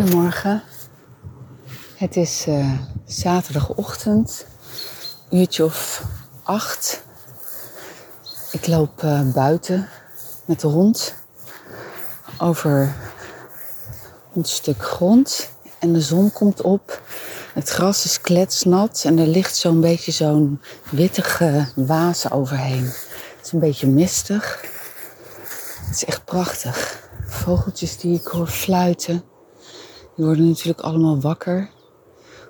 Goedemorgen. Het is uh, zaterdagochtend, uurtje of acht. Ik loop uh, buiten met de hond over een stuk grond en de zon komt op. Het gras is kletsnat en er ligt zo'n beetje zo'n wittige waas overheen. Het is een beetje mistig. Het is echt prachtig. Vogeltjes die ik hoor fluiten. Die worden natuurlijk allemaal wakker.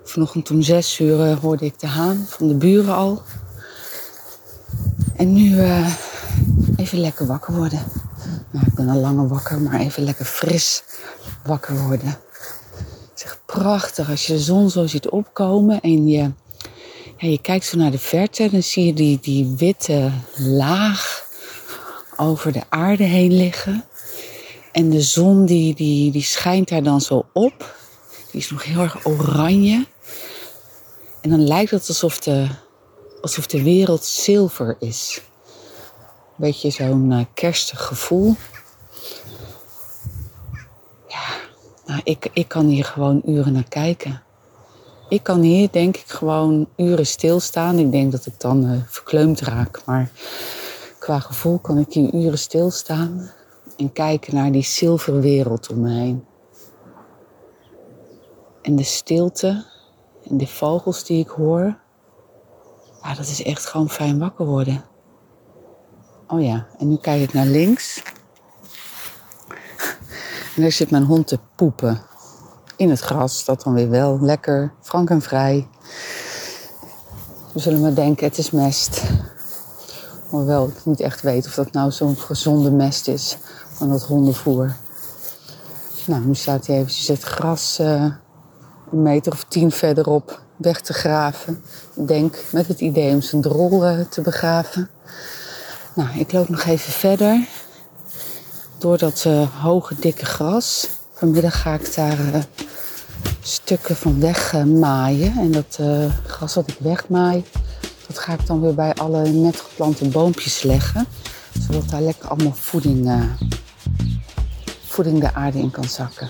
Vanochtend om zes uur eh, hoorde ik de haan van de buren al. En nu uh, even lekker wakker worden. Nou, ik ben al langer wakker, maar even lekker fris wakker worden. Het is echt prachtig als je de zon zo ziet opkomen en je, je kijkt zo naar de verte. Dan zie je die, die witte laag over de aarde heen liggen. En de zon die, die, die schijnt daar dan zo op. Die is nog heel erg oranje. En dan lijkt het alsof de, alsof de wereld zilver is. Een beetje zo'n uh, kerstig gevoel. Ja, nou, ik, ik kan hier gewoon uren naar kijken. Ik kan hier denk ik gewoon uren stilstaan. Ik denk dat ik dan uh, verkleumd raak. Maar qua gevoel kan ik hier uren stilstaan en kijken naar die zilveren wereld om me heen. En de stilte en de vogels die ik hoor. Ja, dat is echt gewoon fijn wakker worden. Oh ja, en nu kijk ik naar links. En daar zit mijn hond te poepen. In het gras, dat dan weer wel lekker, frank en vrij. We zullen maar denken, het is mest. Hoewel ik niet echt weet of dat nou zo'n gezonde mest is van dat hondenvoer. Nou, nu staat hij eventjes het gras uh, een meter of tien verderop weg te graven. Denk met het idee om zijn drol uh, te begraven. Nou, ik loop nog even verder door dat uh, hoge, dikke gras. Vanmiddag ga ik daar stukken van weg maaien. En dat gras wat ik wegmaai, dat ga ik dan weer bij alle net geplante boompjes leggen. Zodat daar lekker allemaal voeding, uh, voeding de aarde in kan zakken.